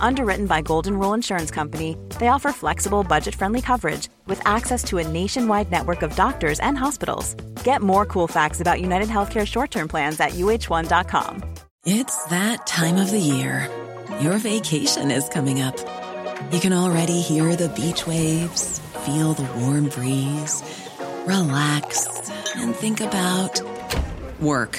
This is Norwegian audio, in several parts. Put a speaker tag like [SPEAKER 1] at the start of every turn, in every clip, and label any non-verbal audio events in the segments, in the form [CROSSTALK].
[SPEAKER 1] Underwritten by Golden Rule Insurance Company, they offer flexible, budget friendly coverage with access to a nationwide network of doctors and hospitals. Get more cool facts about United Healthcare short term plans at uh1.com.
[SPEAKER 2] It's that time of the year. Your vacation is coming up. You can already hear the beach waves, feel the warm breeze, relax, and think about work.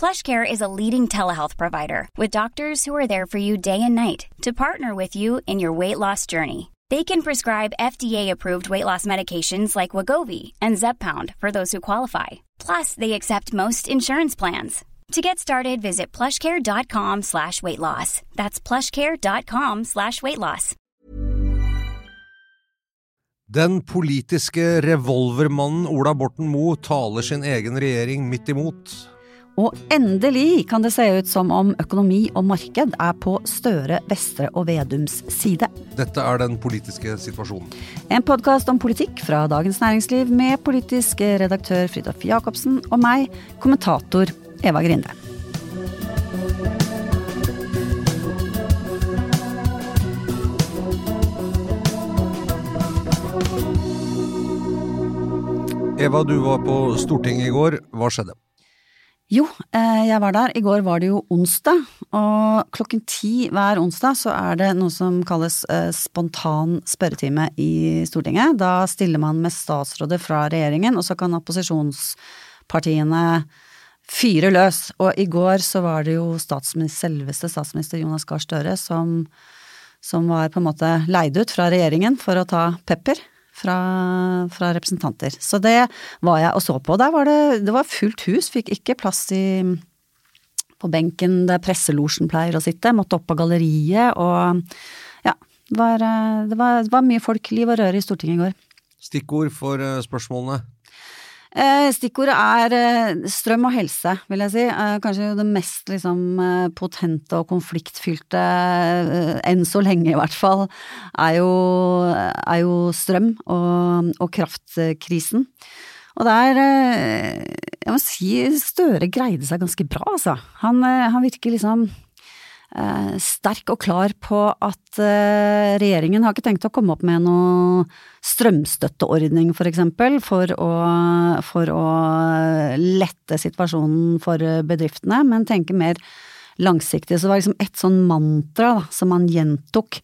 [SPEAKER 3] PlushCare is a leading telehealth provider with doctors who are there for you day and night to partner with you in your weight loss journey. They can prescribe FDA-approved weight loss medications like Wagovi and Zepbound for those who qualify. Plus, they accept most insurance plans. To get started, visit plushcare.com slash weight loss. That's plushcare.com slash weight loss.
[SPEAKER 4] Den politiske revolvermannen Ola Borten Moe taler sin egen regjering midt imot.
[SPEAKER 5] Og endelig kan det se ut som om økonomi og marked er på Støre, Vestre og Vedums side.
[SPEAKER 4] Dette er den politiske situasjonen.
[SPEAKER 5] En podkast om politikk fra Dagens Næringsliv med politisk redaktør Fridtjof Jacobsen og meg, kommentator Eva Grinde.
[SPEAKER 4] Eva, du var på Stortinget i går. Hva skjedde?
[SPEAKER 5] Jo, eh, jeg var der. I går var det jo onsdag, og klokken ti hver onsdag så er det noe som kalles eh, spontan spørretime i Stortinget. Da stiller man med statsråder fra regjeringen, og så kan opposisjonspartiene fyre løs. Og i går så var det jo statsminister, selveste statsminister Jonas Gahr Støre som, som var på en måte leid ut fra regjeringen for å ta pepper fra, fra, representanter. Så det var jeg og så på. Der var det, det var fullt hus, fikk ikke plass i, på benken der presselosjen pleier å sitte, måtte opp på galleriet og ja, var, det var, det var mye folk, liv og røre i Stortinget i går.
[SPEAKER 4] Stikkord for eh, spørsmålene?
[SPEAKER 5] Eh, stikkordet er eh, strøm og helse, vil jeg si. Kanskje det mest liksom, potente og konfliktfylte, enn så lenge i hvert fall, er jo, er jo strøm og, og, kraftkrisen. Og der Jeg må si Støre greide seg ganske bra, altså. Han, han virker liksom Eh, sterk og klar på at eh, regjeringen har ikke tenkt å komme opp med noe strømstøtteordning for eksempel, for å, for å lette situasjonen for bedriftene, men tenke mer langsiktig. Så det var liksom et sånn mantra da, som han gjentok,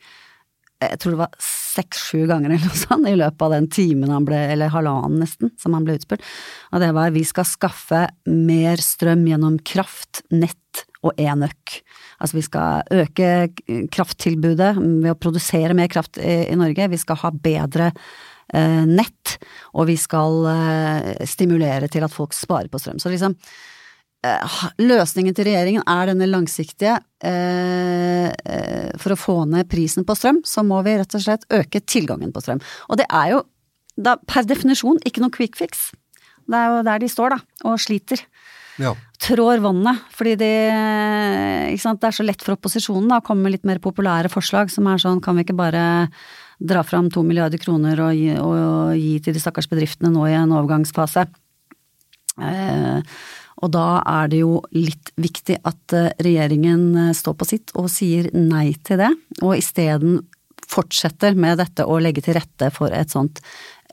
[SPEAKER 5] jeg tror det var seks-sju ganger eller noe sånt, i løpet av den timen han ble, eller halvannen nesten, som han ble utspurt. Og det var vi skal skaffe mer strøm gjennom kraft, nett og enøk. Altså vi skal øke krafttilbudet ved å produsere mer kraft i, i Norge, vi skal ha bedre eh, nett, og vi skal eh, stimulere til at folk sparer på strøm. Så liksom eh, Løsningen til regjeringen er denne langsiktige. Eh, eh, for å få ned prisen på strøm, så må vi rett og slett øke tilgangen på strøm. Og det er jo da, per definisjon ikke noe quick fix. Det er jo der de står, da, og sliter
[SPEAKER 4] ja.
[SPEAKER 5] trår vannet. Fordi det, det, er så lett for opposisjonen da, å komme med litt mer populære forslag som er sånn kan vi ikke bare dra fram to milliarder kroner og gi, og, og gi til de stakkars bedriftene nå i en overgangsfase. Eh, og da er det jo litt viktig at eh, regjeringen eh, står på sitt og sier nei til det, og isteden fortsetter med dette å legge til rette for et sånt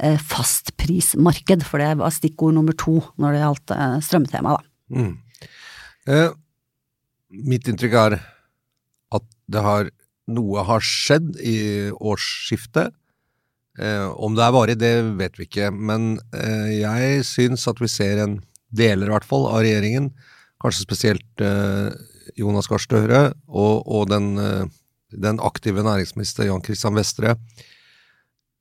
[SPEAKER 5] eh, fastprismarked, for det var stikkord nummer to når det gjaldt strømtemaet, da. Mm.
[SPEAKER 4] Eh, mitt inntrykk er at det har noe har skjedd i årsskiftet. Eh, om det er varig, det vet vi ikke, men eh, jeg syns at vi ser en deler i hvert fall av regjeringen kanskje spesielt Jonas Gahr Støre og, og den, den, aktive næringsminister Jan Christian Vestre,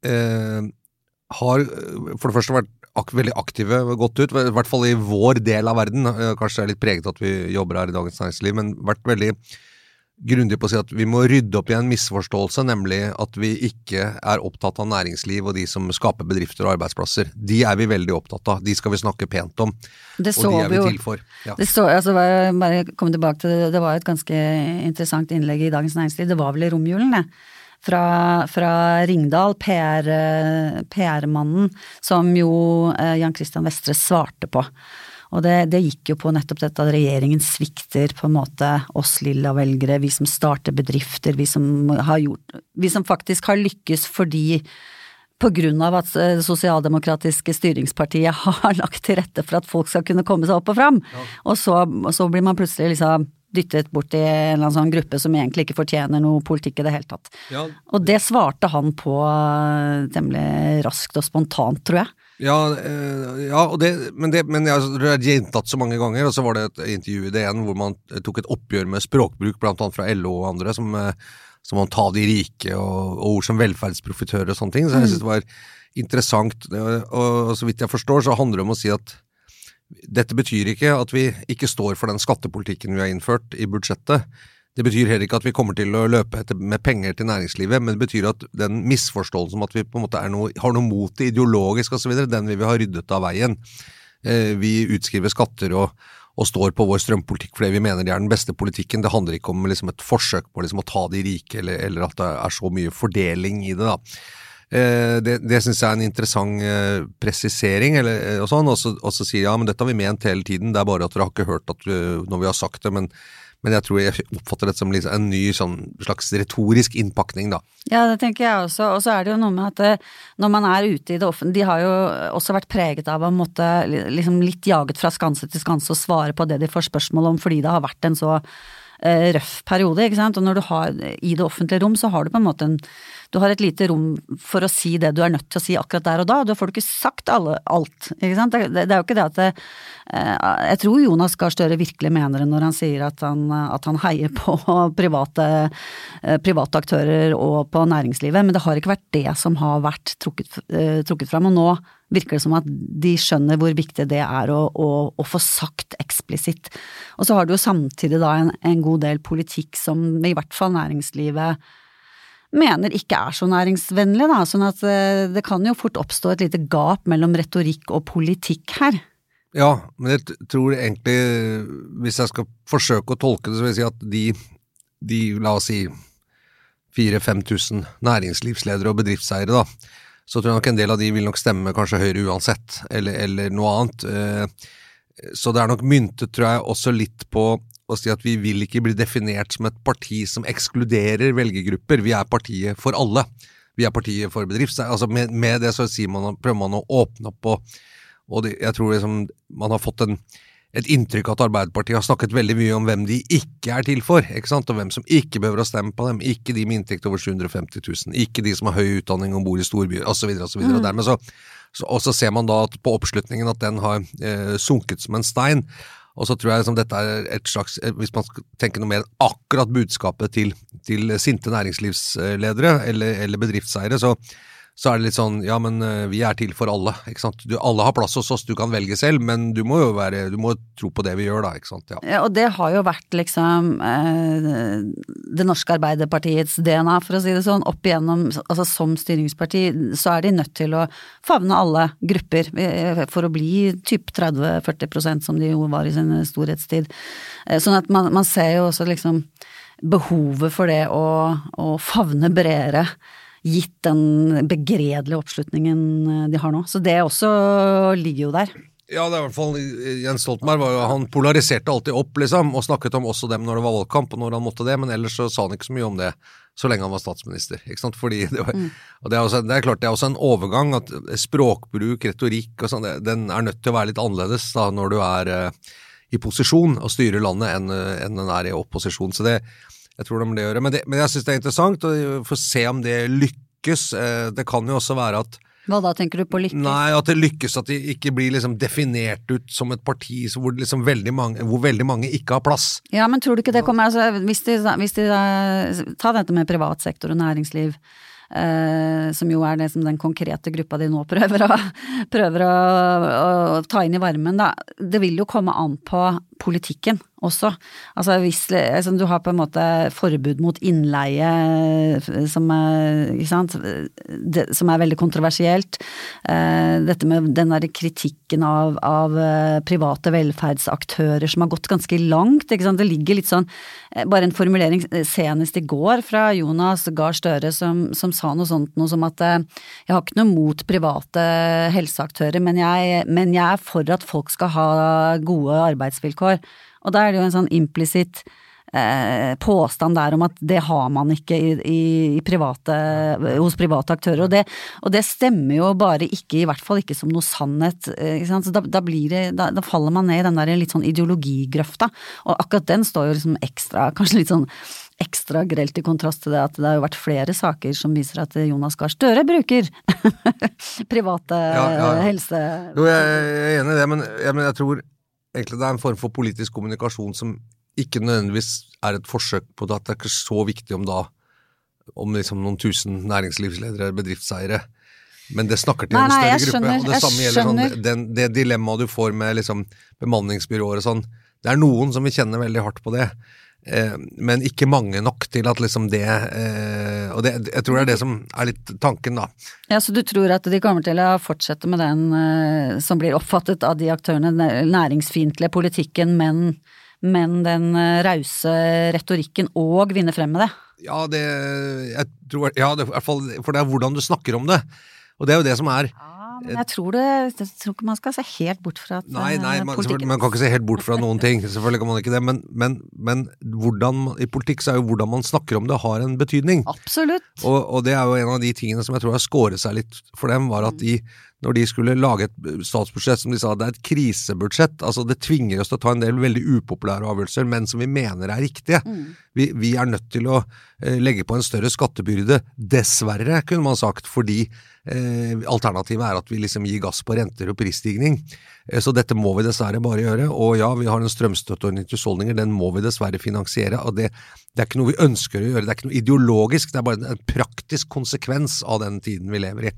[SPEAKER 4] har for det første vært ak veldig aktive, gått ut, i hvert fall i vår del av verden. Kanskje det er litt preget at vi jobber her i Dagens Næringsliv, men vært veldig grundig på å si at vi må rydde opp i en misforståelse, nemlig at vi ikke er opptatt av næringsliv og de som skaper bedrifter og arbeidsplasser. De er vi veldig opptatt av, de skal vi snakke pent om,
[SPEAKER 5] det
[SPEAKER 4] og de er vi
[SPEAKER 5] jo,
[SPEAKER 4] til for.
[SPEAKER 5] Ja. Det, så, altså, bare kom tilbake til det, det var et ganske interessant innlegg i Dagens Næringsliv, det var vel i romjulen, det fra, fra Ringdal, PR-mannen, PR som jo eh, Jan Christian Vestre svarte på. Og det, det, gikk jo på nettopp dette at regjeringen svikter på en måte oss lilla velgere, vi som starter bedrifter, vi som har gjort Vi som faktisk har lykkes fordi på grunn av at det eh, sosialdemokratiske styringspartiet [LAUGHS] har lagt til rette for at folk skal kunne komme seg opp og fram. Ja. Og, så, så blir man plutselig liksom dyttet bort i en eller annen sånn gruppe som egentlig ikke fortjener noe politikk i det hele tatt. Ja. Og det svarte han på eh, temmelig raskt og spontant, tror jeg.
[SPEAKER 4] Ja, øh, ja det, men, det, men jeg har gjentatt så mange ganger, og så var det et intervju i DN hvor man tok et oppgjør med språkbruk, blant annet fra LO og andre, som, eh, som man ta de rike, og, og, ord som velferdsprofitører og sånne ting. Så jeg mm. synes det var interessant. Og, og så vidt jeg forstår, så handler det om å si at dette betyr ikke at vi ikke står for den skattepolitikken vi har innført i budsjettet. Det betyr heller ikke at vi kommer til å løpe med penger til næringslivet, men det betyr at den misforståelsen om at vi på en måte noe, har noe mot det ideologisk osv., den vil vi ha ryddet av veien. Eh, vi utskriver skatter og, og, står på vår strømpolitikk fordi vi mener det er den beste politikken. Det handler ikke om liksom, et forsøk på liksom, å ta de rike, eller, eller, at det er så mye fordeling i det. da. Eh, det, det syns jeg er en interessant eh, presisering, eller, eh, og sånn, og så sier ja, men dette har vi ment hele tiden, det er bare at dere har ikke hørt at når vi har sagt det, men, men jeg tror jeg oppfatter det som en ny sånn slags retorisk innpakning, da.
[SPEAKER 5] Ja, det tenker jeg også, og så er det jo noe med at når man er ute i det offentlige, de har jo også vært preget av å måtte liksom litt jaget fra skanse til skanse og svare på det de får spørsmål om, fordi det har vært en så røff periode, ikke sant, og når du har i det offentlige rom, så har du på en måte en du har et lite rom for å si det du er nødt til å si akkurat der og da, da får du ikke sagt alle, alt. Ikke sant? Det, det, det, er jo ikke det at det, eh, Jeg tror Jonas Gahr Støre virkelig mener det når han sier at han, at han heier på [LAUGHS] private, eh, private, aktører og på næringslivet, men det har ikke vært det som har vært trukket, eh, trukket fram. Og nå virker det som at de skjønner hvor viktig det er å, å, å få sagt eksplisitt. Og så har du jo samtidig da en, en god del politikk som i hvert fall næringslivet mener ikke er så næringsvennlig, da. Sånn at eh, det kan jo fort oppstå et lite gap mellom retorikk og politikk her.
[SPEAKER 4] Ja, men jeg tror egentlig, hvis jeg skal forsøke å tolke det, så vil jeg si at de, de la oss si 4000-5000 næringslivsledere og bedriftseiere, da, så tror jeg nok en del av de vil nok stemme kanskje Høyre uansett, eller, eller noe annet. Eh, så det er nok myntet, tror jeg, også litt på å si at vi vil ikke bli definert som et parti som ekskluderer velgergrupper. Vi er partiet for alle. Vi er partiet for bedrifts... Altså med, med, det så man, prøver man å åpne opp, og, og det, jeg tror liksom man har fått en, et inntrykk at Arbeiderpartiet har snakket veldig mye om hvem de ikke er til for, ikke sant? og hvem som ikke behøver å stemme på dem. Ikke de med inntekt over 750 000, ikke de som har høy utdanning og bor i storbyer, osv. osv. Mm. Og dermed så, så, og så ser man da at på oppslutningen at den har eh, sunket som en stein. Og så tror jeg liksom dette er et slags, eh, hvis man skal tenke noe mer akkurat budskapet til, til sinte næringslivsledere eller, eller bedriftseiere, så, så er det litt sånn ja, men eh, vi er til for alle. ikke sant? Du, alle har plass hos oss, du kan velge selv, men du må jo være, du må tro på det vi gjør, da. ikke sant?
[SPEAKER 5] Ja, ja Og det har jo vært liksom eh, det norske Arbeiderpartiets DNA, for å si det sånn. Opp igjennom, altså som styringsparti, så er de nødt til å favne alle grupper eh, for å bli typ 30-40% som de jo var i sin storhetstid. Sånn at man, man ser jo også liksom behovet for det å, å favne bredere gitt den begredelige oppslutningen eh, de har nå. Så det også ligger jo der.
[SPEAKER 4] Ja, det er i hvert fall Jens Stoltenberg var han polariserte alltid opp, liksom, og snakket om også dem når det var valgkamp, og når han måtte det, men ellers så sa han ikke så mye om det så lenge han var statsminister. ikke sant? Fordi det, var, mm. og det er, også, det er, klart det er også en overgang, at språkbruk, retorikk og sånn, den er nødt til å være litt annerledes da når du er uh, i posisjon og styrer landet enn, enn den er i opposisjon. Så det, jeg tror det det å gjøre. Men, det, men jeg syns det er interessant å få se om det lykkes. Eh, det kan jo også være at
[SPEAKER 5] Hva da tenker du på lykkes?
[SPEAKER 4] Nei, at det lykkes at de ikke blir liksom definert ut som et parti hvor, liksom veldig mange, hvor veldig mange ikke har plass.
[SPEAKER 5] Ja, men tror du ikke det kommer altså, Hvis de, hvis de Ta dette med privat sektor og næringsliv. Eh, som jo er det som den konkrete gruppa de nå prøver å, prøver å, å ta inn i varmen, da. Det vil jo komme an på politikken også. Altså hvis altså, du har på en måte forbud mot innleie som er, sant, det, som er veldig kontroversielt. Eh, dette med den derre kritikken av, av, eh, private velferdsaktører som har gått ganske langt. Ikke sant? Det ligger litt sånn eh, Bare en formulering senest i går fra Jonas Gahr Støre som, som sa noe sånt noe som at jeg har ikke noe mot private helseaktører, men jeg, men jeg er for at folk skal ha gode arbeidsvilkår år. Og da er det jo en sånn implisitt eh, påstand der om at det har man ikke i, i, i private, hos private aktører. Og det, og det, stemmer jo bare ikke, i hvert fall ikke som noe sannhet. Eh, Så da, da, det, da, da, faller man ned i den der litt sånn ideologigrøfta. Og akkurat den står jo liksom ekstra, kanskje litt sånn ekstra grelt i kontrast til det at det har jo vært flere saker som viser at Jonas Gahr Støre bruker [LAUGHS] private ja, ja, ja. helse...
[SPEAKER 4] Jo, jeg er enig i det, men jeg, men jeg tror egentlig det er en form for politisk kommunikasjon som ikke nødvendigvis er et forsøk på det, at det er ikke så viktig om da om liksom noen tusen næringslivsledere, bedriftseiere. Men det snakker til
[SPEAKER 5] nei,
[SPEAKER 4] en større gruppe. Og det samme gjelder sånn, den, det dilemmaet du får med liksom, bemanningsbyråer og sånn. Det er noen som vil kjenne veldig hardt på det. Eh, men ikke mange nok til at liksom det eh, Og det, jeg tror det er det som er litt tanken, da.
[SPEAKER 5] Ja, Så du tror at de kommer til å fortsette med den eh, som blir oppfattet av de aktørene, den næringsfiendtlige politikken, men, men den rause retorikken, og vinne frem med det?
[SPEAKER 4] Ja, det jeg tror, ja, det, i hvert fall, for det er hvordan du snakker om det. Og det er jo det som er
[SPEAKER 5] ja men jeg tror, det, jeg tror ikke man skal se helt bort fra at
[SPEAKER 4] Nei, nei, man, man, kan ikke se helt bort fra noen ting. Selvfølgelig kan man ikke det. Men, men, men hvordan, i politikk så er jo hvordan man snakker om det, har en betydning.
[SPEAKER 5] Absolutt.
[SPEAKER 4] Og, og, det er jo en av de tingene som jeg tror har skåret seg litt for dem, var at de når de skulle lage et statsbudsjett som de sa det er et krisebudsjett. altså Det tvinger oss til å ta en del veldig upopulære avgjørelser, men som vi mener er riktige. Mm. Vi, vi, er nødt til å eh, legge på en større skattebyrde, dessverre, kunne man sagt, fordi eh, alternativet er at vi liksom gir gass på renter og prisstigning. Eh, så dette må vi dessverre bare gjøre. Og ja, vi har en strømstøtteordning til husholdninger, den må vi dessverre finansiere. og det, det er ikke noe vi ønsker å gjøre, det er ikke noe ideologisk, det er bare en praktisk konsekvens av den tiden vi lever i.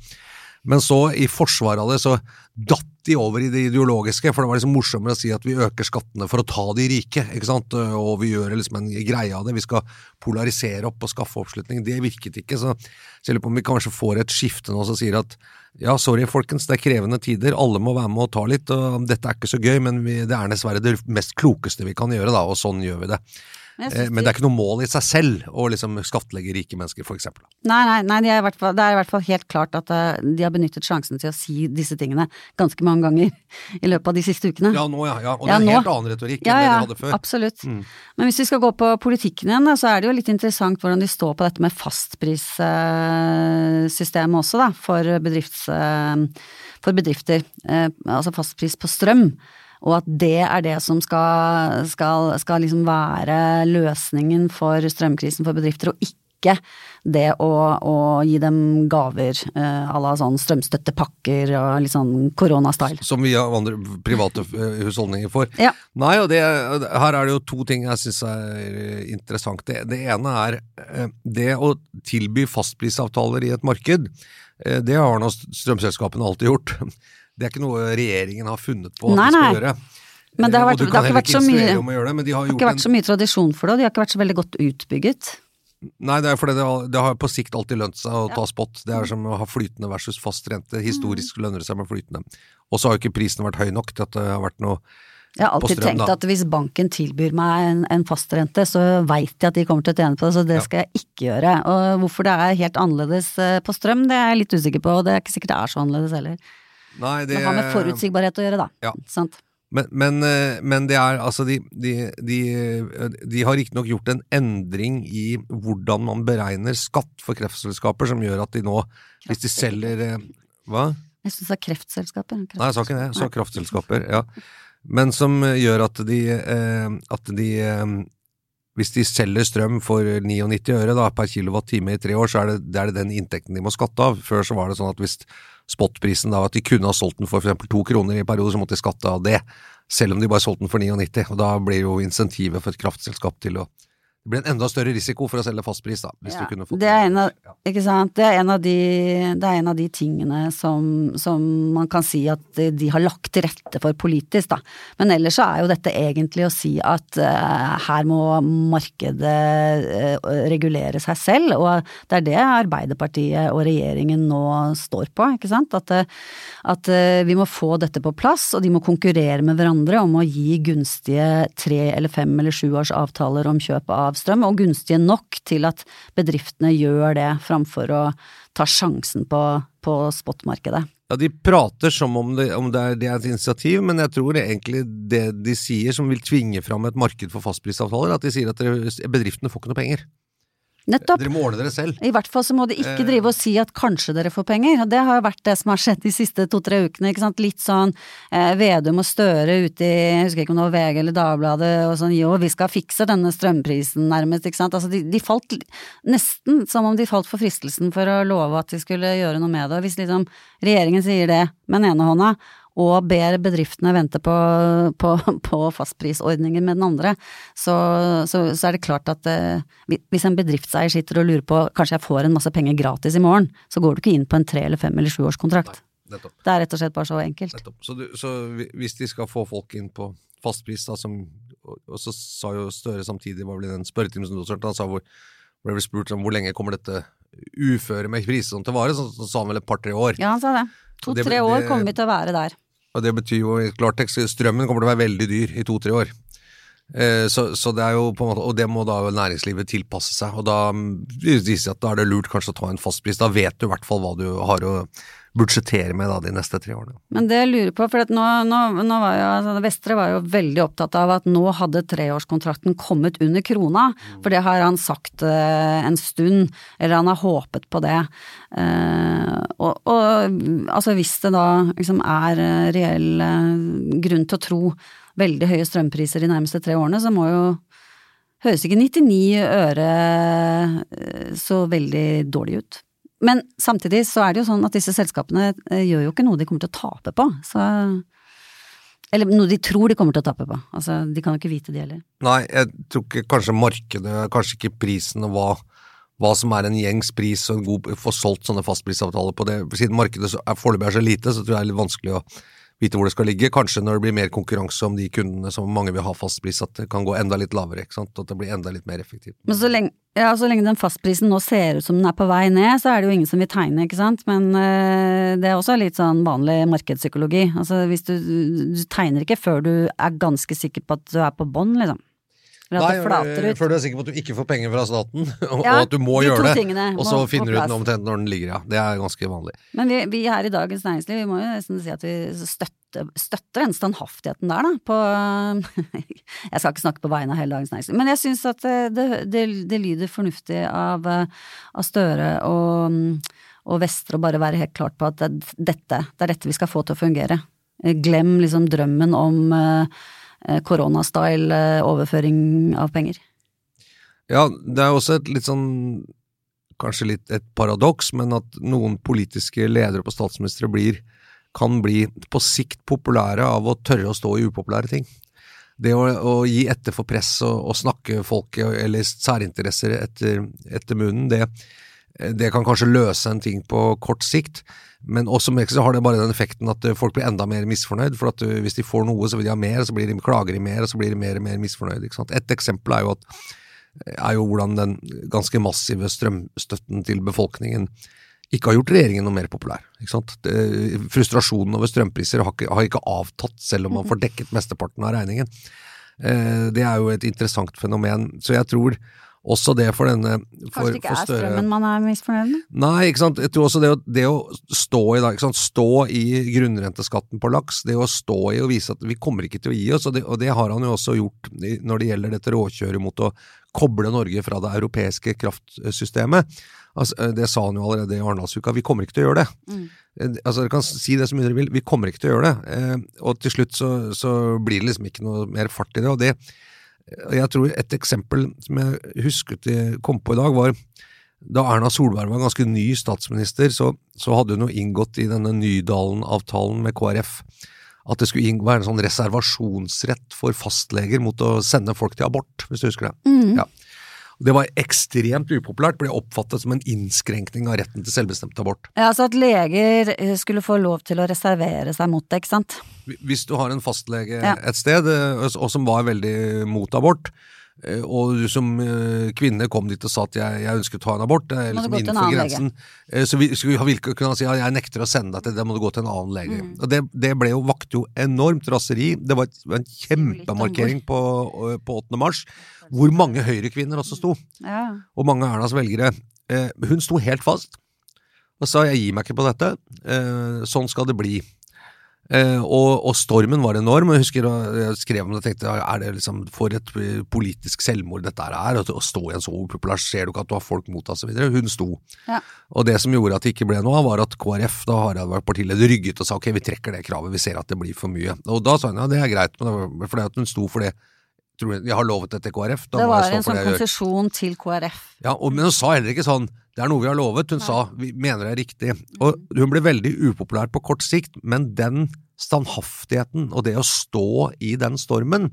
[SPEAKER 4] Men så, i forsvaret av det, så datt de over i det ideologiske, for det var liksom morsommere å si at vi øker skattene for å ta de rike, ikke sant, og vi gjør liksom en greie av det, vi skal polarisere opp og skaffe oppslutning. Det virket ikke, så jeg lurer på om vi kanskje får et skifte nå som sier at ja, sorry folkens, det er krevende tider, alle må være med og ta litt, og dette er ikke så gøy, men vi, det er dessverre det mest klokeste vi kan gjøre, da, og sånn gjør vi det. Men, eh, men, det er ikke noe mål i seg selv å liksom skattlegge rike mennesker, f.eks.
[SPEAKER 5] Nei, nei, nei de er fall, det er i hvert fall helt klart at uh, de har benyttet sjansen til å si disse tingene ganske mange ganger [LAUGHS] i løpet av de siste ukene.
[SPEAKER 4] Ja, nå ja. ja. Og det er en helt annen retorikk
[SPEAKER 5] ja,
[SPEAKER 4] enn det
[SPEAKER 5] de
[SPEAKER 4] hadde før.
[SPEAKER 5] Absolutt. Mm. Men hvis vi skal gå på politikken igjen, så er det jo litt interessant hvordan de står på dette med fastprissystemet også, da, for, bedrifts, for bedrifter. Eh, altså fastpris på strøm og at det er det som skal, skal, skal liksom være løsningen for strømkrisen for bedrifter, og ikke det å, å gi dem gaver eh, à la sånn strømstøttepakker og litt sånn koronastyle.
[SPEAKER 4] Som vi har andre private eh, husholdninger får.
[SPEAKER 5] Ja.
[SPEAKER 4] Nei, og det, her er det jo to ting jeg syns er interessant. Det, det, ene er eh, det å tilby fastprisavtaler i et marked. Det har nå strømselskapene alltid gjort. Det er ikke noe regjeringen har funnet på at
[SPEAKER 5] nei,
[SPEAKER 4] de skal gjøre.
[SPEAKER 5] Men det har, vært, det har ikke vært så mye, det,
[SPEAKER 4] de
[SPEAKER 5] har ikke vært så mye tradisjon for det, og de har ikke vært så veldig godt utbygget.
[SPEAKER 4] Nei, det er fordi det har, det har på sikt alltid lønt seg å ja. ta spot. Det er som å ha flytende versus fast rente. Historisk lønner det seg med flytende. Og så har jo ikke prisen vært høy nok til at det har vært noe
[SPEAKER 5] jeg har alltid strøm, tenkt at hvis banken tilbyr meg en, en fastrente, så veit jeg at de kommer til å tjene på det, så det ja. skal jeg ikke gjøre. Og hvorfor det er helt annerledes eh, på strøm, det er jeg litt usikker på, og det er ikke sikkert det er så annerledes heller.
[SPEAKER 4] Nei, det,
[SPEAKER 5] har med forutsigbarhet å gjøre, da.
[SPEAKER 4] Ja.
[SPEAKER 5] Sant?
[SPEAKER 4] Men, men, eh, men, det er altså De, de, de, de har riktignok gjort en endring i hvordan man beregner skatt for kreftselskaper, som gjør at de nå, hvis de selger eh, Hva?
[SPEAKER 5] Jeg syns det er kreftselskaper.
[SPEAKER 4] Kreft. Nei, jeg sa ikke det. Jeg sa kraftselskaper, ja. Men som gjør at de, eh, at de hvis de selger strøm for 99 øre da, per kilowattime i tre år, så er det, det er det den inntekten de må skatte av. Før så var det sånn at hvis spotprisen da, at de kunne ha solgt den for f.eks. to kroner i perioder, så måtte de skatte av det. Selv om de bare solgte den for 99, og da blir jo insentivet for et kraftselskap til å det blir en enda større risiko for å selge fastpris, da. Hvis
[SPEAKER 5] Ja,
[SPEAKER 4] du kunne fått
[SPEAKER 5] det er en av, ikke sant? Det er en av de, det er en av de tingene som, som man kan si at de, har lagt til rette for politisk, da. Men ellers så er jo dette egentlig å si at uh, her må markedet uh, regulere seg selv, og det er det Arbeiderpartiet og regjeringen nå står på, ikke sant? At, uh, at vi må få dette på plass, og de må konkurrere med hverandre om å gi gunstige tre eller fem eller sju års avtaler om kjøp av strøm, og gunstige nok til at bedriftene gjør det framfor å ta sjansen på, på spotmarkedet.
[SPEAKER 4] Ja, De prater som om det, om det, er, det er et initiativ, men jeg tror det egentlig det de sier som vil tvinge fram et marked for fastprisavtaler, at de sier at bedriftene får ikke noe penger.
[SPEAKER 5] Nettopp.
[SPEAKER 4] Dere må ordne dere selv.
[SPEAKER 5] I hvert fall så må de ikke
[SPEAKER 4] Eh.
[SPEAKER 5] drive og si at kanskje dere får penger, og det har jo vært det som har skjedd de siste to-tre ukene, ikke sant. Litt sånn eh, Vedum og Støre ute i, jeg husker ikke om det var VG eller Dagbladet, og sånn jo, vi skal fikse denne strømprisen nærmest, ikke sant. Altså de, de falt nesten som om de falt for fristelsen for å love at de skulle gjøre noe med det. Og hvis liksom regjeringen sier det med den ene hånda, og ber bedriftene vente på, på, på fastprisordningen med den andre, så, så, så er det klart at eh, hvis en bedriftseier sitter og lurer på kanskje jeg får en masse penger gratis i morgen, så går du ikke inn på en tre eller fem eller sju års kontrakt.
[SPEAKER 4] Nettopp.
[SPEAKER 5] Det er rett og slett bare så enkelt.
[SPEAKER 4] Nettopp. Så, du, så hvis de skal få folk inn på fastpris, da, som Og, og så sa jo Støre samtidig, var vel i den spørretimen som du hørte, han sa hvor ble vel spurt om hvor lenge kommer dette uføret med priser til vare, så, så sa han vel et par-tre år.
[SPEAKER 5] Ja, han sa det. To-tre år kommer vi til å være der.
[SPEAKER 4] Og det betyr jo i klartekst strømmen kommer til å være veldig dyr i to-tre år. Eh, Så, så det er jo på en måte, Og det må da næringslivet tilpasse seg. Og da mm, at da er det lurt kanskje å ta en fastpris. Da vet du i hvert fall hva du har å budsjettere med da de neste tre årene.
[SPEAKER 5] Men det jeg lurer på, for nå, nå, nå var jo altså, Vestre var jo veldig opptatt av at nå hadde treårskontrakten kommet under krona, for det har han sagt eh, en stund, eller han har håpet på det. Eh, og, og altså hvis det da liksom er eh, reell eh, grunn til å tro veldig høye strømpriser de nærmeste tre årene, så må jo Høres ikke 99 øre eh, så veldig dårlig ut. Men samtidig så er det jo sånn at disse selskapene eh, gjør jo ikke noe de kommer til å tape på, så Eller noe de tror de kommer til å tape på. Altså, de kan jo ikke vite det heller.
[SPEAKER 4] Nei, jeg tror ikke kanskje markedet, kanskje ikke prisen og hva, hva som er en gjengs pris og en god, få solgt sånne fastprisavtaler på det. Siden markedet foreløpig er så lite, så tror jeg det er litt vanskelig å vite hvor det skal ligge. Kanskje når det blir mer konkurranse om de kundene som mange vil ha fastpris, at det kan gå enda litt lavere, ikke sant. At det blir enda litt mer effektivt.
[SPEAKER 5] Men så lenge, ja, så lenge den fastprisen nå ser ut som den er på vei ned, så er det jo ingen som vil tegne, ikke sant. Men øh, det er også litt sånn vanlig markedspsykologi. Altså hvis du, du tegner ikke før du er ganske sikker på at du er på bånn, liksom. Ut.
[SPEAKER 4] før du er sikker på at du ikke får penger fra staten, [LAUGHS] og,
[SPEAKER 5] Ja,
[SPEAKER 4] og at du må
[SPEAKER 5] de
[SPEAKER 4] gjøre det.
[SPEAKER 5] tingene
[SPEAKER 4] Og så
[SPEAKER 5] må,
[SPEAKER 4] finner du ut den omtrent når den ligger, ja. Det er ganske vanlig.
[SPEAKER 5] Men vi, vi her i Dagens Næringsliv, vi må jo nesten si at vi støtter, støtter den standhaftigheten der, da, på [LAUGHS] Jeg skal ikke snakke på vegne av hele Dagens Næringsliv, men jeg syns at det, det, det, det lyder fornuftig av, eh, av Støre og, og Vestre å bare være helt klart på at det, dette, det er dette vi skal få til å fungere. Eh, Glem liksom drømmen om eh, eh, koronastyle eh, overføring av penger.
[SPEAKER 4] Ja, det er også et litt sånn Kanskje litt et paradoks, men at noen politiske ledere på statsministre blir kan bli på sikt populære av å tørre å stå i upopulære ting. Det å, å gi etter for press og, og snakke folket eller særinteresser etter, etter munnen, det, det kan kanskje løse en ting på kort sikt, men også med så har det bare den effekten at folk blir enda mer misfornøyd. For at uh, hvis de får noe, så vil de ha mer, så blir de, klager de mer, og så blir de mer og mer misfornøyd. Et eksempel er jo at er jo hvordan den ganske massive strømstøtten til befolkningen ikke har gjort regjeringen noe mer populær. Det, frustrasjonen over strømpriser har ikke, har ikke avtatt, selv om man får dekket mesteparten av regningen. Eh, det er jo et interessant fenomen. Så jeg tror også det for denne for,
[SPEAKER 5] Kanskje det ikke er strømmen man er misfornøyd med?
[SPEAKER 4] Nei, ikke sant. Jeg tror også det å, det å stå i da, ikke sant? Stå i grunnrenteskatten på laks, det å stå i og vise at vi kommer ikke til å gi oss, og det, og det har han jo også gjort når det gjelder dette råkjøret mot å koble Norge fra det europeiske kraftsystemet. Altså, det sa han jo allerede i Arendalsuka, vi kommer ikke til å gjøre det.
[SPEAKER 5] Mm.
[SPEAKER 4] Eh, Altså, Dere kan si det så mye dere vil, vi kommer ikke til å gjøre det. Eh, og til slutt så, så blir det liksom ikke noe mer fart i det. og det jeg tror et eksempel som jeg husket jeg kom på i dag, var da Erna Solberg var ganske ny statsminister, så, så hadde hun jo inngått i denne Nydalen-avtalen med KrF at det skulle være en sånn reservasjonsrett for fastleger mot å sende folk til abort, hvis du husker det.
[SPEAKER 5] Mm.
[SPEAKER 4] Ja. Det var ekstremt upopulært, ble oppfattet som en innskrenkning av retten til selvbestemt abort.
[SPEAKER 5] Ja, altså at leger eh, skulle få lov til å reservere seg mot det, ikke sant?
[SPEAKER 4] Hvis du har en fastlege
[SPEAKER 5] Ja.
[SPEAKER 4] et sted, eh, og som var veldig mot abort, eh, og du som kvinne kom dit og sa at jeg, jeg ønsket å ta en abort, det er liksom innenfor grensen, så vi skulle kunne si at jeg nekter å sende deg til det, da må du gå til en annen lege.
[SPEAKER 5] Mm.
[SPEAKER 4] Og det, det ble jo, vakte jo enormt raseri. Det var, et, en kjempemarkering på, på 8. mars, hvor mange høyrekvinner også sto
[SPEAKER 5] Ja.
[SPEAKER 4] og mange av Ernas velgere. Eh, hun sto helt fast og sa jeg gir meg ikke på dette, eh, sånn skal det bli. Eh, og, og stormen var enorm, jeg husker jeg skrev om det og tenkte er det liksom for et eh, politisk selvmord dette er, å stå i en så upopulær, ser du ikke at du har folk mot deg osv. Hun sto.
[SPEAKER 5] Ja.
[SPEAKER 4] Og det som gjorde at det ikke ble noe av, var at KrF, da Harald var partileder, rygget og sa ok, vi trekker det kravet, vi ser at det blir for mye. Og da sa hun ja, det er greit, men det var fordi at hun sto for det. Tror jeg, jeg har lovet det til KrF, da
[SPEAKER 5] Det var en sånn konsesjon til KrF.
[SPEAKER 4] Ja, og, Men hun sa heller ikke sånn 'det er noe vi har lovet', hun sa 'vi mener det er riktig'. Og Hun ble veldig upopulær på kort sikt, men den standhaftigheten og det å stå i den stormen,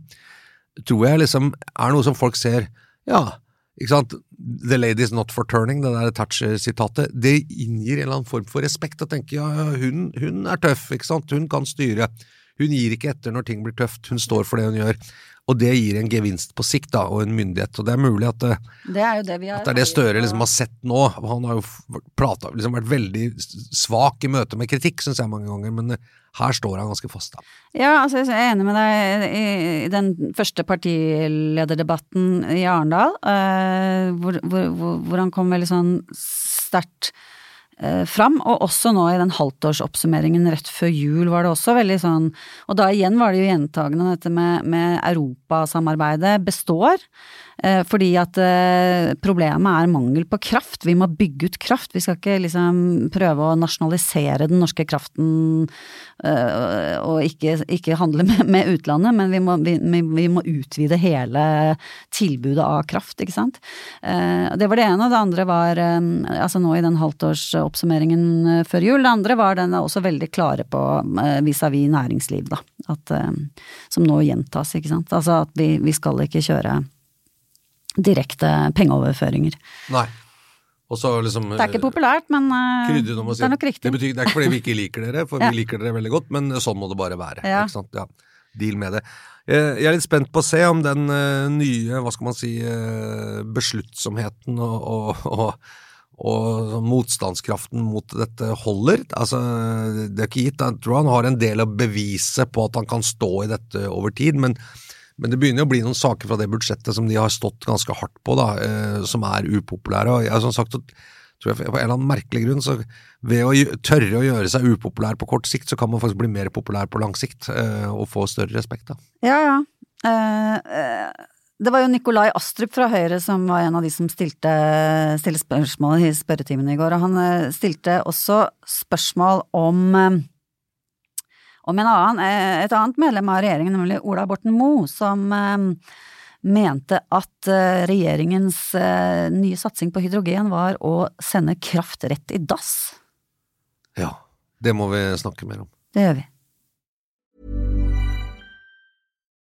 [SPEAKER 4] tror jeg liksom er noe som folk ser Ja, ikke sant, 'the lady is not for turning', det der Thatcher-sitatet, det inngir en eller annen form for respekt. Å tenke ja, hun, hun er tøff, ikke sant, hun kan styre. Hun gir ikke etter når ting blir tøft, hun står for det hun gjør. Og det gir en gevinst på sikt, da, og en myndighet. Og det er mulig at det,
[SPEAKER 5] Det er det vi har
[SPEAKER 4] at det er det Støre liksom har sett nå. Han har jo plata, liksom vært veldig svak i møte med kritikk, syns jeg mange ganger, men eh, her står han ganske fast. da.
[SPEAKER 5] Ja, altså jeg er enig med deg i, den første partilederdebatten i Arendal, eh, hvor, hvor, hvor, han kom veldig sånn sterkt eh, fram, og også nå i den halvtårsoppsummeringen rett før jul var det også veldig sånn Og da igjen var det jo gjentagende dette med, med europasamarbeidet består. Eh, fordi at eh, problemet er mangel på kraft. Vi må bygge ut kraft. Vi skal ikke liksom prøve å nasjonalisere den norske kraften eh, og ikke, ikke handle med, med utlandet, men vi må, vi, vi må utvide hele tilbudet av kraft, ikke sant. Eh, det var det ene, og det andre var eh, altså nå i den halvtårsoppsummeringen eh, før jul. Det andre var den er også veldig klare på eh, vis-à-vis næringsliv, da. At, eh, som nå gjentas, ikke sant. Altså at vi, vi skal ikke kjøre direkte pengeoverføringer.
[SPEAKER 4] Nei. Og så liksom
[SPEAKER 5] Det er ikke populært, men
[SPEAKER 4] si
[SPEAKER 5] det er nok riktig.
[SPEAKER 4] Det, betyr, det er ikke fordi vi ikke liker dere, for [LAUGHS]
[SPEAKER 5] Ja.
[SPEAKER 4] vi liker dere veldig godt, men sånn må det bare være.
[SPEAKER 5] Ja.
[SPEAKER 4] Ja. Deal med det. Jeg er litt spent på å se om den nye, hva skal man si, besluttsomheten og, og, og, og motstandskraften mot dette holder. Altså, det er ikke gitt. Jeg tror han har en del av beviset på at han kan stå i dette over tid, men men det begynner å bli noen saker fra det budsjettet som de har stått ganske hardt på, da, eh, som er upopulære. og jeg som sagt, tror jeg På en eller annen merkelig grunn, så ved å tørre å gjøre seg upopulær på kort sikt, så kan man faktisk bli mer populær på lang sikt, eh, og få større respekt. da.
[SPEAKER 5] Ja, ja. Uh, eh, det var jo Nikolai Astrup fra Høyre som var en av de som stilte, stilte spørsmål i spørretimen i går, og han eh, stilte også spørsmål om eh, om en annen, eh, et annet medlem av regjeringen, nemlig Ola Borten Moe, som mente at regjeringens nye satsing på hydrogen var å sende kraft rett i dass.
[SPEAKER 4] Ja, det må vi snakke mer om.
[SPEAKER 5] Det gjør vi.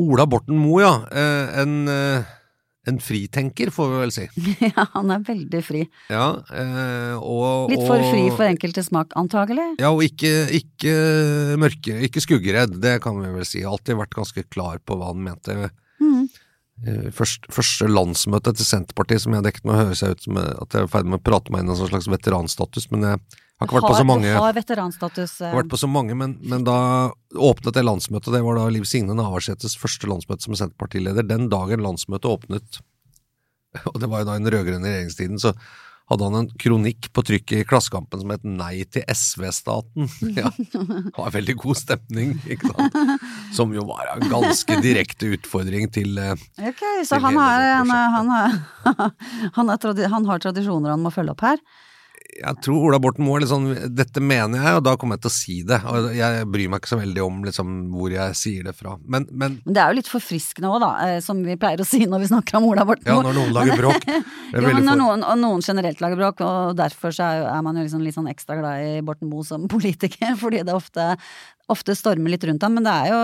[SPEAKER 4] Ola Borten Moe, ja. Eh, en, eh, en fritenker, får vi vel si. [LAUGHS]
[SPEAKER 5] ja, han er veldig fri.
[SPEAKER 4] Ja, eh, og,
[SPEAKER 5] Litt for fri for enkelte smak, antagelig.
[SPEAKER 4] Ja, og ikke, ikke mørke, ikke skuggeredd, det kan vi vel si. Alltid vært ganske klar på hva han mente. Eh, Først, første landsmøte til Senterpartiet som jeg dekket, nå høres jeg ut som at jeg er i ferd med å prate meg inn i en sånn slags veteranstatus, men jeg har ikke vært på så mange.
[SPEAKER 5] Har veteranstatus. eh,
[SPEAKER 4] har vært på så mange, men, men da åpnet det landsmøtet, det var da Liv Signe Navarsetes første landsmøte som Senterpartileder. Den dagen landsmøtet åpnet, og det var jo da i den rød-grønne regjeringstiden, så hadde han en kronikk på trykk i Klassekampen som het Nei til SV-staten. [LAUGHS] Ja, det var veldig god stemning, ikke sant. Som jo var en ganske direkte utfordring til eh,
[SPEAKER 5] Ok, så
[SPEAKER 4] til
[SPEAKER 5] han, har, han, er- han, [LAUGHS] han, er han har tradisjoner han må følge opp her.
[SPEAKER 4] Jeg tror Ola Borten Moe er litt sånn Dette mener jeg, og da kommer jeg til å si det. Og jeg bryr meg ikke så veldig om liksom, hvor jeg sier det fra. Men, men
[SPEAKER 5] det er jo litt forfriskende òg, da, eh, som vi pleier å si når vi snakker om Ola Borten Moe.
[SPEAKER 4] ja, når noen lager bråk [LAUGHS]
[SPEAKER 5] Jo, men når noen, og noen generelt lager bråk, og derfor så er, er man jo liksom litt sånn ekstra glad i Borten Moe som [LAUGHS] politiker, fordi det ofte, ofte stormer litt rundt ham. Men det er jo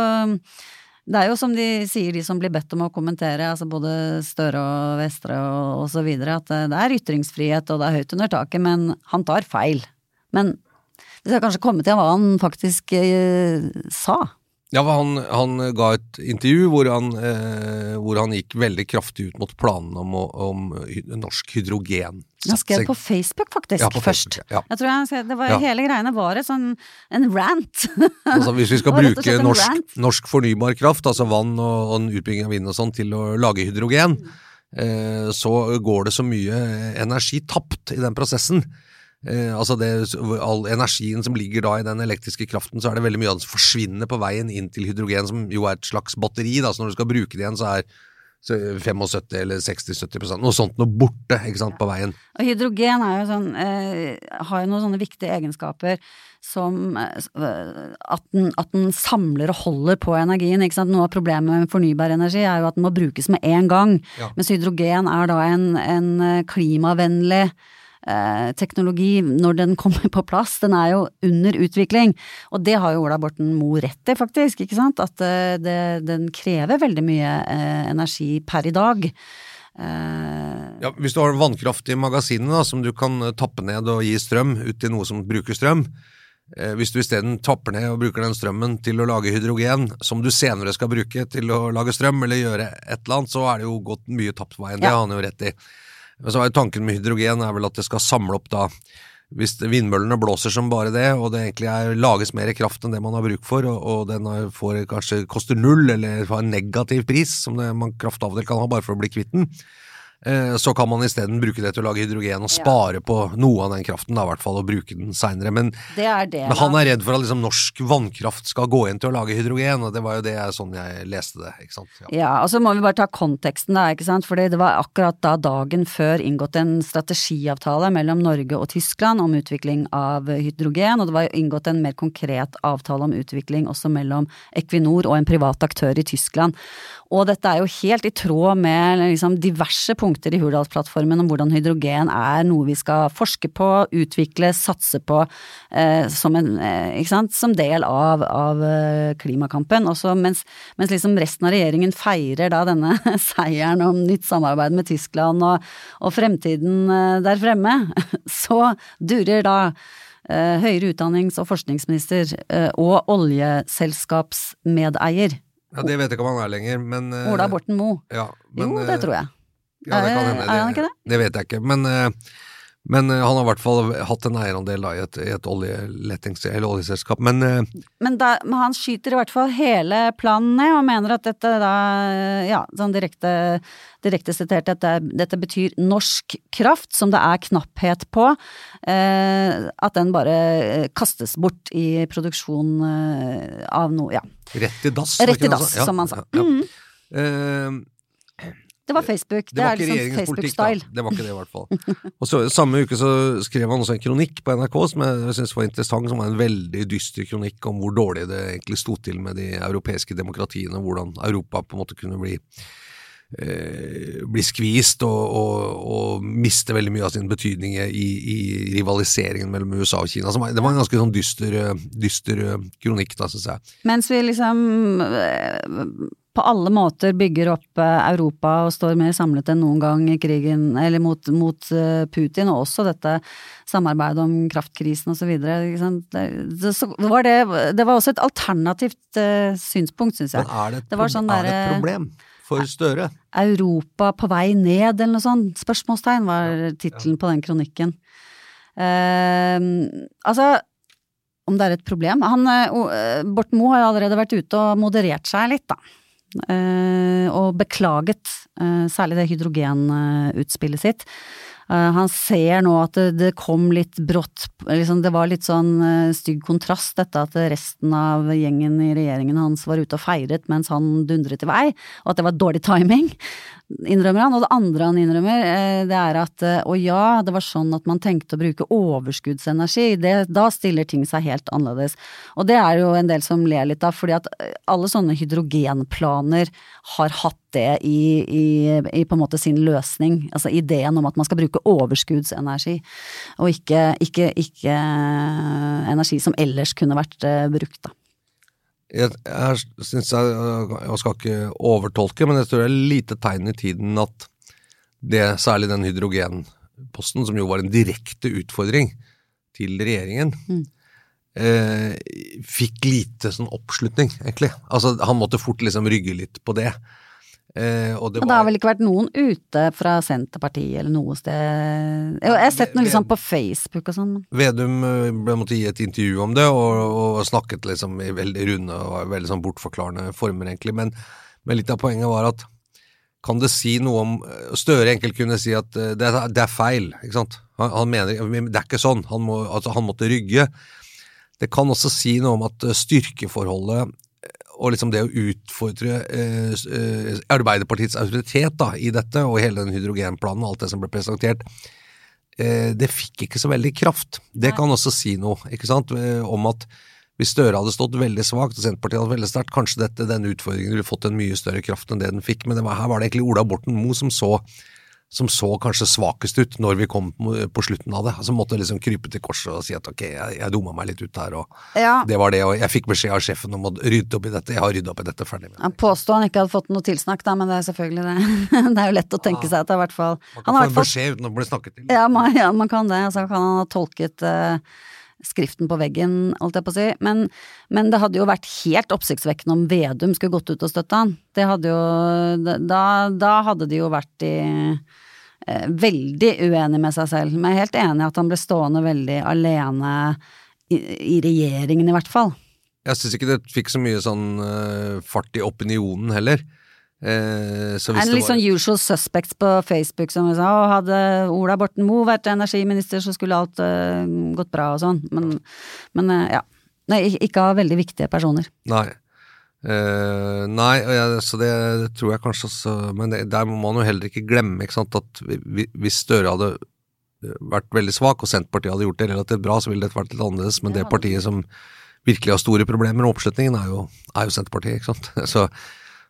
[SPEAKER 5] det er jo som de sier, de som blir bedt om å kommentere, altså både Støre og Vestre og, så videre, at eh, det er ytringsfrihet og det er høyt under taket, men han tar feil. Men vi skal kanskje komme til hva han faktisk eh, sa.
[SPEAKER 4] Ja, han, han ga et intervju hvor han, eh, hvor han gikk veldig kraftig ut mot planene om, om norsk hydrogen.
[SPEAKER 5] Han skrev på Facebook faktisk,
[SPEAKER 4] Ja, på
[SPEAKER 5] først.
[SPEAKER 4] Facebook, ja.
[SPEAKER 5] Jeg tror jeg, det var,
[SPEAKER 4] Ja.
[SPEAKER 5] Hele greiene var et sånn, en rant. [LAUGHS]
[SPEAKER 4] Altså, hvis vi skal [LAUGHS] bruke norsk, norsk fornybar kraft, altså vann og, og utbygging av vind og sånn, til å lage hydrogen, eh, så går det så mye energi tapt i den prosessen. Eh, altså det, all energien som ligger da i den elektriske kraften, så er det veldig mye av den som forsvinner på veien inn til hydrogen, som jo er et slags batteri. Da. Så når du skal bruke det igjen, så er 75 eller 60-70% noe sånt noe borte ikke sant, på veien.
[SPEAKER 5] Og hydrogen er jo sånn, eh, har jo noen sånne viktige egenskaper som eh, at, den, at den samler og holder på energien. Ikke sant? Noe av problemet med fornybar energi er jo at den må brukes med en gang.
[SPEAKER 4] Ja.
[SPEAKER 5] Mens hydrogen er da en, en eh, klimavennlig teknologi når den kommer på plass. Den er jo under utvikling. Og det har jo Ola Borten Moe rett i, faktisk. ikke sant? At eh, det, den krever veldig mye eh, energi per i dag. Eh,
[SPEAKER 4] Ja, hvis du har vannkraft i magasinet da, som du kan eh, tappe ned og gi strøm ut til noe som bruker strøm, eh, hvis du isteden tapper ned og bruker den strømmen til å lage hydrogen, som du senere skal bruke til å lage strøm eller gjøre et eller annet, så er det jo gått mye tapt på veien. Det har han jo rett i. Så er tanken med hydrogen er vel at det skal samle opp da hvis vindmøllene blåser som bare det, og det egentlig er, lages mer kraft enn det man har bruk for, og, og den får, kanskje koster null, eller har en negativ pris, som det, man kraft av og til kan ha bare for å bli kvitt den, så kan man isteden bruke det til å lage hydrogen og spare på noe av den kraften, da, i hvert fall, og bruke den seinere. Men, men han er redd for at liksom, norsk vannkraft skal gå inn til å lage hydrogen, og det var jo det sånn jeg leste det. ikke sant? Ja.
[SPEAKER 5] Ja, og så må vi bare ta konteksten da, ikke sant, fordi det var akkurat da dagen før inngått en strategiavtale mellom Norge og Tyskland om utvikling av hydrogen, og det var inngått en mer konkret avtale om utvikling også mellom Equinor og en privat aktør i Tyskland. Og dette er jo helt i tråd med liksom diverse punkter i Hurdalsplattformen om hvordan hydrogen er noe vi skal forske på, utvikle, satse på eh, som, en, eh, sant? som del av, av eh, klimakampen. Også mens, mens liksom resten av regjeringen feirer da denne [LAUGHS] seieren om nytt samarbeid med Tyskland og, og fremtiden eh, der fremme, [LAUGHS] så durer da eh, høyere utdannings- og forskningsminister og oljeselskapsmedeier
[SPEAKER 4] ja, Det vet jeg ikke om han er lenger, men eh,
[SPEAKER 5] Ola Borten Moe.
[SPEAKER 4] Ja, men,
[SPEAKER 5] Jo, det
[SPEAKER 4] eh,
[SPEAKER 5] tror jeg.
[SPEAKER 4] Ja, det kan
[SPEAKER 5] Er-
[SPEAKER 4] hende.
[SPEAKER 5] er han ikke det?
[SPEAKER 4] Det vet jeg ikke. Men, eh, men eh, han har i hvert fall hatt en eierandel da, i et, i et oljeselskap. Men eh,
[SPEAKER 5] Men, da, men han skyter i hvert fall hele planen ned, og mener at dette da, ja, sånn direkte, direkte sitert, dette, dette betyr norsk kraft som det er knapphet på, eh, at den bare eh, kastes bort i produksjon eh, av noe, ja.
[SPEAKER 4] rett i dass.
[SPEAKER 5] Rett i dass, som han sa.
[SPEAKER 4] Ja,
[SPEAKER 5] Mm.
[SPEAKER 4] ja. Eh,
[SPEAKER 5] Det var Facebook, det,
[SPEAKER 4] det var ikke
[SPEAKER 5] liksom. Facebook-style.
[SPEAKER 4] Det var ikke det, i hvert fall. [LAUGHS] Og så Samme uke så skrev han også en kronikk på NRK som jeg synes var interessant, som var en veldig dyster kronikk om hvor dårlig det egentlig sto til med de europeiske demokratiene, hvordan Europa på en måte kunne bli eh, bli skvist og, og, og miste veldig mye av sin betydning i, i rivaliseringen mellom USA og Kina. Det var en ganske sånn dyster, dyster kronikk, da, synes jeg.
[SPEAKER 5] Mens vi liksom eh, på alle måter bygger opp eh, Europa og står mer samlet enn noen gang i krigen, eller mot, mot eh, Putin, og også dette samarbeidet om kraftkrisen videre. Det, var det, det var også et alternativt uh, synspunkt, syns jeg.
[SPEAKER 4] Men er det et,
[SPEAKER 5] Det var sånn
[SPEAKER 4] er det et problem for Støre?
[SPEAKER 5] Europa på vei ned, eller noe sånt? Spørsmålstegn var tittelen på den kronikken. Uh, altså, om det er et problem han, uh, eh, Borten Moe har jo allerede vært ute og moderert seg litt, da. Eh, og beklaget eh, særlig det hydrogenutspillet sitt. Eh, han ser nå at det, kom litt brått, liksom det var litt sånn stygg kontrast, dette at resten av gjengen i regjeringen hans var ute og feiret mens han dundret i vei, og at det var dårlig timing, innrømmer han. Og det andre han innrømmer, eh, det er at eh, å ja, det var sånn at man tenkte å bruke overskuddsenergi, det, da stiller ting seg helt annerledes. Og det er jo en del som ler litt av, fordi at eh, alle sånne hydrogenplaner har hatt det i, i, i på en måte sin løsning, altså ideen om at man skal bruke overskuddsenergi, og ikke, ikke, ikke eh, energi som ellers kunne vært eh, brukt, da.
[SPEAKER 4] Jeg, jeg synes jeg, jeg skal ikke overtolke, men jeg tror det er lite tegn i tiden at det, særlig den hydrogenposten, som jo var en direkte utfordring til regjeringen, eh, fikk lite sånn oppslutning, egentlig. Altså, han måtte fort liksom rygge litt på det. Eh, og det
[SPEAKER 5] Og det har vel ikke vært noen ute fra Senterpartiet eller noe sted Jeg har sett noe sånn på Facebook og sånn.
[SPEAKER 4] Vedum eh, ble måtte gi et intervju om det, og, og snakket liksom i veldig runde og veldig sånn bortforklarende former, egentlig. Men, men litt av poenget var at kan det si noe om Støre enkelt kunne si at eh, det, er- det er feil, ikke sant. Han, han mener Det er ikke sånn. Han, må, altså, han måtte rygge. Det kan også si noe om at eh, styrkeforholdet eh, og liksom det å utfordre eh, eh, Arbeiderpartiets autoritet da, i dette, og hele den hydrogenplanen og alt det som ble presentert, eh, det fikk ikke så veldig kraft. Det kan også si noe, ikke sant, eh, om at hvis Støre hadde stått veldig svakt og Senterpartiet hadde veldig sterkt, kanskje dette, denne utfordringen ville fått en mye større kraft enn det den fikk, men det var, her var det egentlig Ola Borten Moe som så som så kanskje svakest ut når vi kom på slutten av det. Altså måtte liksom krype til korset og si at ok, jeg, jeg dumma meg litt ut her, og
[SPEAKER 5] Ja.
[SPEAKER 4] det var det, og jeg fikk beskjed av sjefen om å rydde opp i dette. Jeg har rydda opp i dette, ferdig med det.
[SPEAKER 5] Han påstod han ikke hadde fått noe tilsnakk, da, men det er selvfølgelig det. [LAUGHS] det er jo lett å tenke seg at det i hvert fall
[SPEAKER 4] Man kan
[SPEAKER 5] har
[SPEAKER 4] få en beskjed uten å bli snakket til.
[SPEAKER 5] Ja, man, ja, man kan det. Altså kan han ha tolket eh, skriften på veggen, holdt jeg på å si. Men, men det hadde jo vært helt oppsiktsvekkende om Vedum skulle gått ut og støtta han. Det hadde jo Da, da hadde de jo vært i eh, veldig uenig med seg selv. Men jeg er helt enig i at han ble stående veldig alene i, i regjeringen, i hvert fall.
[SPEAKER 4] Jeg syns ikke det fikk så mye sånn uh, fart i opinionen heller. Eh,
[SPEAKER 5] det litt sånn usual suspects på Facebook som sa å, hadde Ola Borten Moe vært energiminister, så skulle alt uh, gått bra og sånn. Men, men uh, ja. Nei, ikke av veldig viktige personer.
[SPEAKER 4] Nei. Uh, nei, jeg, så det, det tror jeg kanskje også Men det, der må man jo heller ikke glemme ikke sant, at vi- vi- hvis Støre hadde vært veldig svak, og Senterpartiet hadde gjort det relativt bra, så ville det vært litt annerledes. Men det partiet som virkelig har store problemer med oppslutningen, er jo, er jo Senterpartiet. ikke sant? [LAUGHS] Så,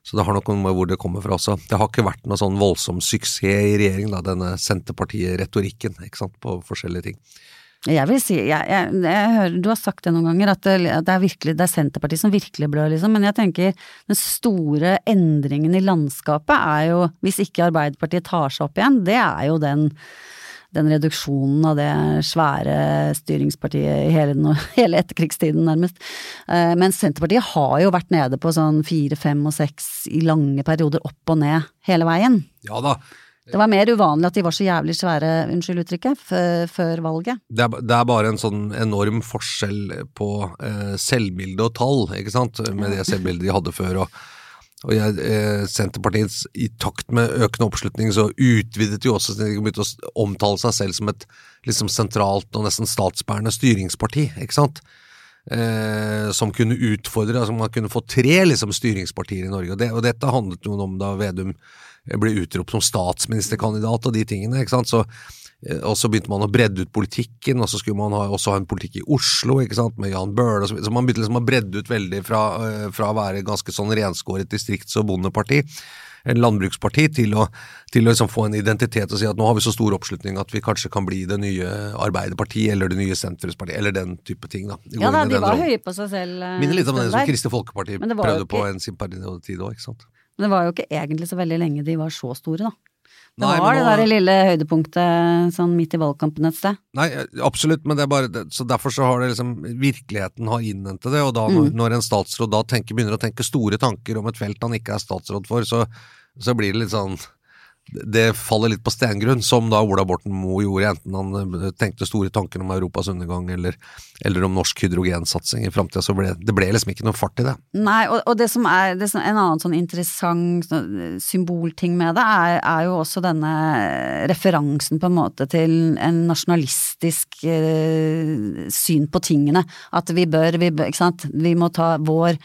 [SPEAKER 4] så det har noe med hvor det kommer fra også. Det har ikke vært noe sånn voldsom suksess i regjeringen, da, denne Senterpartiet-retorikken på forskjellige ting.
[SPEAKER 5] Jeg vil si, jeg, jeg, jeg hører, Du har sagt det noen ganger, at det, det er virkelig, det er Senterpartiet som virkelig blør, liksom. Men jeg tenker den store endringen i landskapet er jo, hvis ikke Arbeiderpartiet tar seg opp igjen, det er jo den den reduksjonen av det svære styringspartiet i hele, [LAUGHS] hele etterkrigstiden, nærmest. Men Senterpartiet har jo vært nede på sånn fire, fem og seks i lange perioder, opp og ned hele veien.
[SPEAKER 4] Ja da,
[SPEAKER 5] Det var mer uvanlig at de var så jævlig svære, unnskyld uttrykket, før valget.
[SPEAKER 4] det er, det er bare en sånn enorm forskjell på eh, selvbilde og tall, ikke sant, med det selvbildet de hadde før. Og, og jeg, eh, Senterpartiets, i takt med økende oppslutning, så utvidet jo også de begynte å omtale seg selv som et liksom sentralt og nesten statsbærende styringsparti, ikke sant. Eh, som kunne utfordre, altså man kunne få tre liksom styringspartier i Norge. Og, det, og dette handlet jo om da Vedum ble utropt som statsministerkandidat og de tingene. ikke sant, så eh, og så begynte man å bredde ut politikken, og så skulle man ha, også ha en politikk i Oslo, ikke sant, med Jan Bøhler så. Så man begynte liksom å bredde ut veldig fra, eh, fra å være ganske sånn renskåret distrikts- og bondeparti, en landbruksparti, til å, til å liksom få en identitet og si at nå har vi så stor oppslutning at vi kanskje kan bli det nye Arbeiderpartiet, eller det nye Sentrumspartiet, eller den type ting, da.
[SPEAKER 5] Ja da, de var
[SPEAKER 4] rollen.
[SPEAKER 5] høye på seg selv. eh,
[SPEAKER 4] Minner litt om det som. Kristelig Folkeparti prøvde
[SPEAKER 5] ikke...
[SPEAKER 4] på en sin periode òg, ikke sant.
[SPEAKER 5] Men det var jo ikke egentlig så veldig lenge de var så store, da. Det var
[SPEAKER 4] nå,
[SPEAKER 5] det der lille høydepunktet sånn midt i valgkampen et sted.
[SPEAKER 4] Nei, absolutt, men det er bare Så derfor så har det liksom Virkeligheten har innhentet det, og da når,
[SPEAKER 5] Mm.
[SPEAKER 4] når en statsråd da tenker, begynner å tenke store tanker om et felt han ikke er statsråd for, så, så blir det litt sånn det faller litt på stengrunn, som da Ola Borten Moe gjorde, enten han eh, tenkte store tanker om Europas undergang eller, eller om norsk hydrogensatsing i framtida, så ble det ble liksom ikke noe fart i det.
[SPEAKER 5] Nei, og, og det som er, det som, en annen sånn interessant symbolting med det, er, er jo også denne referansen på en måte til en nasjonalistisk eh, syn på tingene. At vi bør, vi bør, ikke sant, vi må ta vår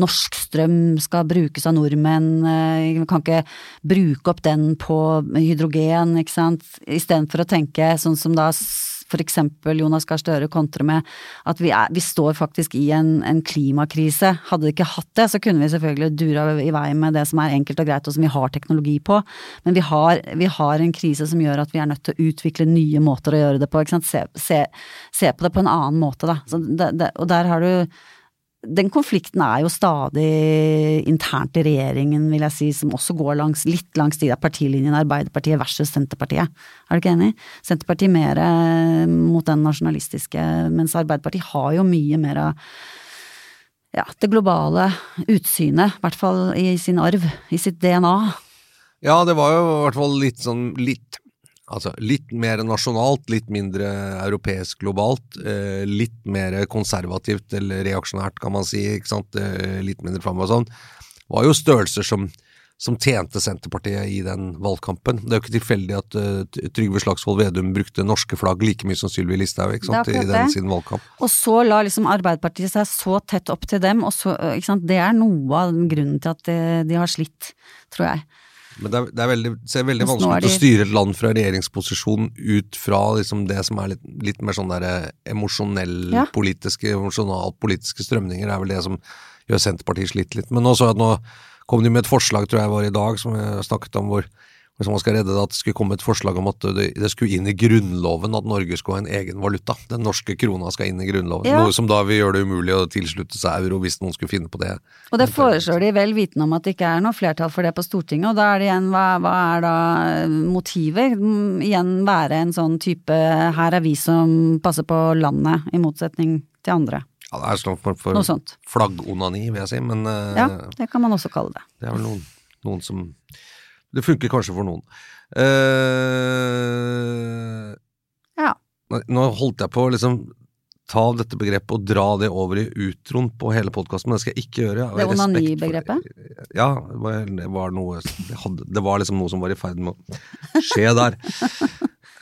[SPEAKER 5] Norsk strøm skal brukes av nordmenn, eh, vi kan ikke bruke opp den på hydrogen, ikke sant, istedenfor å tenke sånn som da for eksempel Jonas Gahr Støre kontrer med at vi, er, vi står faktisk i en, en klimakrise. Hadde vi ikke hatt det, så kunne vi selvfølgelig dura i vei med det som er enkelt og greit, og som vi har teknologi på. Men vi har, vi har en krise som gjør at vi er nødt til å utvikle nye måter å gjøre det på. Se, se, se på det på en annen måte, da. Det, det, og der har du den konflikten er jo stadig internt i regjeringen, vil jeg si, som også går langs, litt langs de der partilinjene Arbeiderpartiet versus Senterpartiet. Er du ikke enig? Senterpartiet mer eh, mot den nasjonalistiske, mens Arbeiderpartiet har jo mye mer av ja, det globale utsynet, i hvert fall i sin arv, i sitt DNA.
[SPEAKER 4] Ja, det var jo i hvert fall litt sånn litt Altså litt mer nasjonalt, litt mindre europeisk globalt. Eh, litt mer konservativt eller reaksjonært, kan man si. ikke sant? Eh, litt mindre framover og sånn. var jo størrelser som, som tjente Senterpartiet i den valgkampen. Det er jo ikke tilfeldig at uh, Trygve Slagsvold Vedum brukte norske flagg like mye som Sylvi Listhaug i den sin valgkamp.
[SPEAKER 5] Og så la liksom Arbeiderpartiet seg så tett opp til dem, og så, ikke sant, det er noe av grunnen til at de, de har slitt, tror jeg.
[SPEAKER 4] Men det, er, det er veldig, ser veldig vanskelig
[SPEAKER 5] er
[SPEAKER 4] de... å styre et land fra regjeringsposisjon ut fra liksom det som er litt, litt mer sånn der emosjonell
[SPEAKER 5] Ja.
[SPEAKER 4] politiske, emosjonalpolitiske strømninger, er vel det som gjør Senterpartiet slitt litt. Men nå så jeg at nå kom de med et forslag, tror jeg var i dag, som jeg snakket om, hvor hvis man skal redde det, at det skulle komme et forslag om at det, skulle inn i Grunnloven at Norge skulle ha en egen valuta. Den norske krona skal inn i Grunnloven.
[SPEAKER 5] Ja.
[SPEAKER 4] Noe som da vil gjøre det umulig å tilslutte seg euro hvis noen skulle finne på det.
[SPEAKER 5] Og det foreslår de vel vitende om at det ikke er noe flertall for det på Stortinget, og da er det igjen, hva, hva er da motivet? Mm, Igjen være en sånn type, her er vi som passer på landet, i motsetning til andre.
[SPEAKER 4] Ja, det er sånn for, for
[SPEAKER 5] Noe sånt.
[SPEAKER 4] flaggonani, vil jeg si, men eh,
[SPEAKER 5] Ja, det kan man også kalle det.
[SPEAKER 4] Det er vel noen, noen som Det funker kanskje for noen. Uh,
[SPEAKER 5] Ja.
[SPEAKER 4] nå- holdt jeg på å liksom ta dette begrepet og dra det over i utroen på hele podkasten, men det skal jeg ikke gjøre.
[SPEAKER 5] Det onanibegrepet?
[SPEAKER 4] Ja, det var, det var noe det, var liksom noe som var i ferd med å skje der.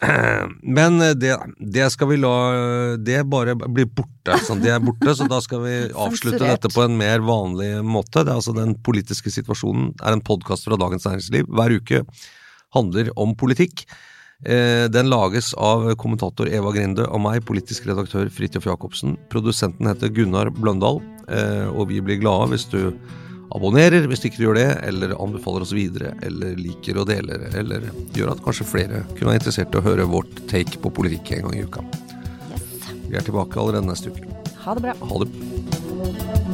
[SPEAKER 4] [CLEARS THROAT] Men det, det skal vi la Det bare blir borte. Sånn, det er borte, så da skal vi [LAUGHS] avslutte dette på en mer vanlig måte. Det er altså Den politiske situasjonen er en podkast fra Dagens Næringsliv. Hver uke handler om politikk. Eh, Den lages av kommentator Eva Grinde og meg, politisk redaktør Fridtjof Jacobsen. Produsenten heter Gunnar Bløndal, eh, og vi blir glade hvis du abonnerer, hvis ikke du gjør det, eller anbefaler oss videre, eller liker og deler, eller gjør at kanskje flere kunne være interessert i å høre vårt take på politikk en gang i uka. Vi er tilbake allerede neste uke.
[SPEAKER 5] Ha det bra.
[SPEAKER 4] Ha det.